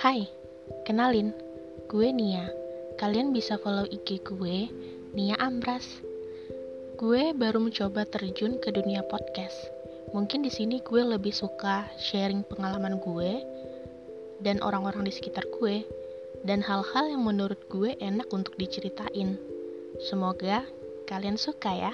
Hai, kenalin, gue Nia. Kalian bisa follow IG gue, Nia Ambras. Gue baru mencoba terjun ke dunia podcast. Mungkin di sini gue lebih suka sharing pengalaman gue dan orang-orang di sekitar gue dan hal-hal yang menurut gue enak untuk diceritain. Semoga kalian suka ya.